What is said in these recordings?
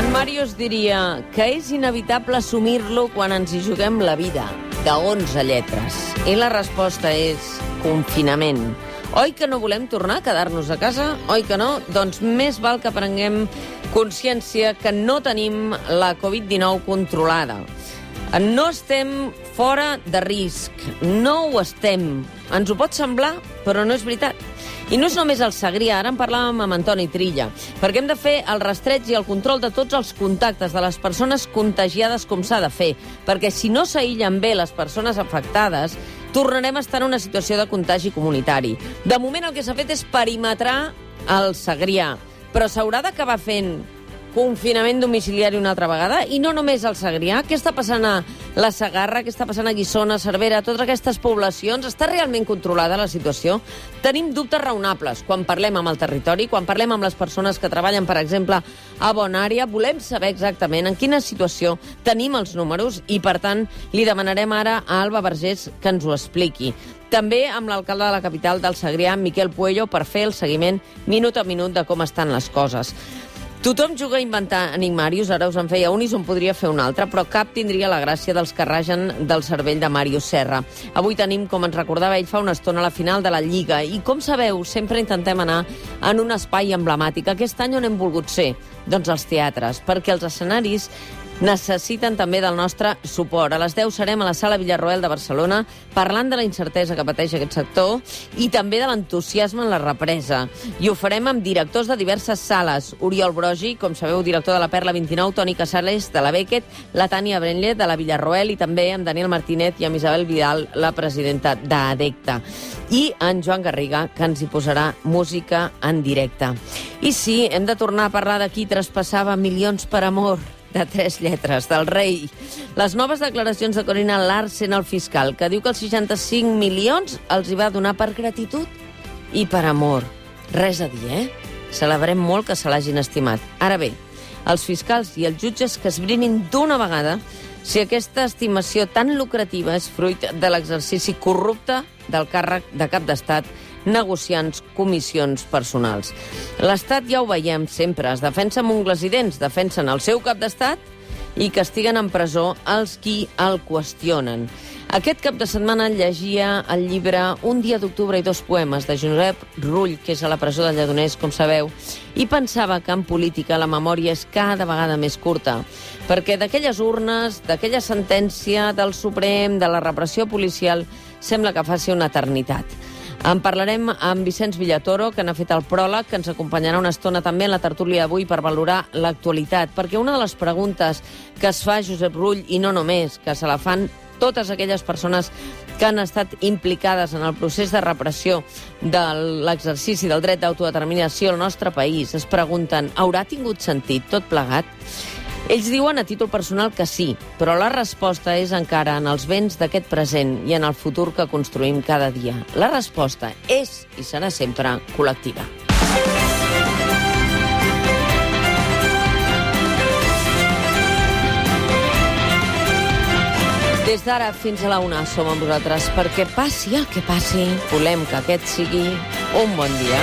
En Màrius diria que és inevitable assumir-lo quan ens hi juguem la vida, de 11 lletres. I la resposta és confinament. Oi que no volem tornar a quedar-nos a casa? Oi que no? Doncs més val que prenguem consciència que no tenim la Covid-19 controlada. No estem fora de risc. No ho estem. Ens ho pot semblar, però no és veritat. I no és només el Segrià, ara en parlàvem amb Antoni Trilla, perquè hem de fer el rastreig i el control de tots els contactes de les persones contagiades com s'ha de fer, perquè si no s'aïllen bé les persones afectades, tornarem a estar en una situació de contagi comunitari. De moment el que s'ha fet és perimetrar el Segrià, però s'haurà d'acabar fent confinament domiciliari una altra vegada, i no només al Segrià. Què està passant a la Sagarra, què està passant a Guissona, Cervera, totes aquestes poblacions? Està realment controlada la situació? Tenim dubtes raonables quan parlem amb el territori, quan parlem amb les persones que treballen, per exemple, a Bonària. Volem saber exactament en quina situació tenim els números i, per tant, li demanarem ara a Alba Vergés que ens ho expliqui. També amb l'alcalde de la capital del Segrià, Miquel Puello, per fer el seguiment minut a minut de com estan les coses. Tothom juga a inventar enigmarius, ara us en feia un i se'n podria fer un altre, però cap tindria la gràcia dels que ragen del cervell de Mario Serra. Avui tenim, com ens recordava ell fa una estona, la final de la Lliga, i com sabeu, sempre intentem anar en un espai emblemàtic. Aquest any on hem volgut ser? Doncs els teatres, perquè els escenaris necessiten també del nostre suport. A les 10 serem a la Sala Villarroel de Barcelona parlant de la incertesa que pateix aquest sector i també de l'entusiasme en la represa. I ho farem amb directors de diverses sales. Oriol Brogi, com sabeu, director de la Perla 29, Toni Casales, de la Beckett, la Tània Brenle, de la Villarroel, i també amb Daniel Martínez i amb Isabel Vidal, la presidenta d'ADECTA. I en Joan Garriga, que ens hi posarà música en directe. I sí, hem de tornar a parlar de qui traspassava milions per amor de tres lletres, del rei. Les noves declaracions de Corina Larsen al fiscal, que diu que els 65 milions els hi va donar per gratitud i per amor. Res a dir, eh? Celebrem molt que se l'hagin estimat. Ara bé, els fiscals i els jutges que esbrinin d'una vegada si aquesta estimació tan lucrativa és fruit de l'exercici corrupte del càrrec de cap d'estat negociants comissions personals. L'Estat, ja ho veiem sempre, es defensa amb ungles i dents, defensen el seu cap d'estat i castiguen en presó els qui el qüestionen. Aquest cap de setmana llegia el llibre Un dia d'octubre i dos poemes de Josep Rull, que és a la presó de Lledoners, com sabeu, i pensava que en política la memòria és cada vegada més curta, perquè d'aquelles urnes, d'aquella sentència del Suprem, de la repressió policial, sembla que faci una eternitat. En parlarem amb Vicenç Villatoro, que n'ha fet el pròleg, que ens acompanyarà una estona també en la tertúlia d'avui per valorar l'actualitat, perquè una de les preguntes que es fa Josep Rull, i no només, que se la fan totes aquelles persones que han estat implicades en el procés de repressió de l'exercici del dret d'autodeterminació al nostre país, es pregunten, haurà tingut sentit tot plegat? Ells diuen a títol personal que sí, però la resposta és encara en els béns d'aquest present i en el futur que construïm cada dia. La resposta és i serà sempre col·lectiva. Des d'ara fins a la una som amb vosaltres perquè passi el que passi, volem que aquest sigui un bon dia.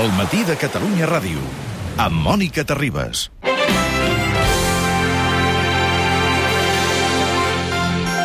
El matí de Catalunya Ràdio, amb Mònica Terribas.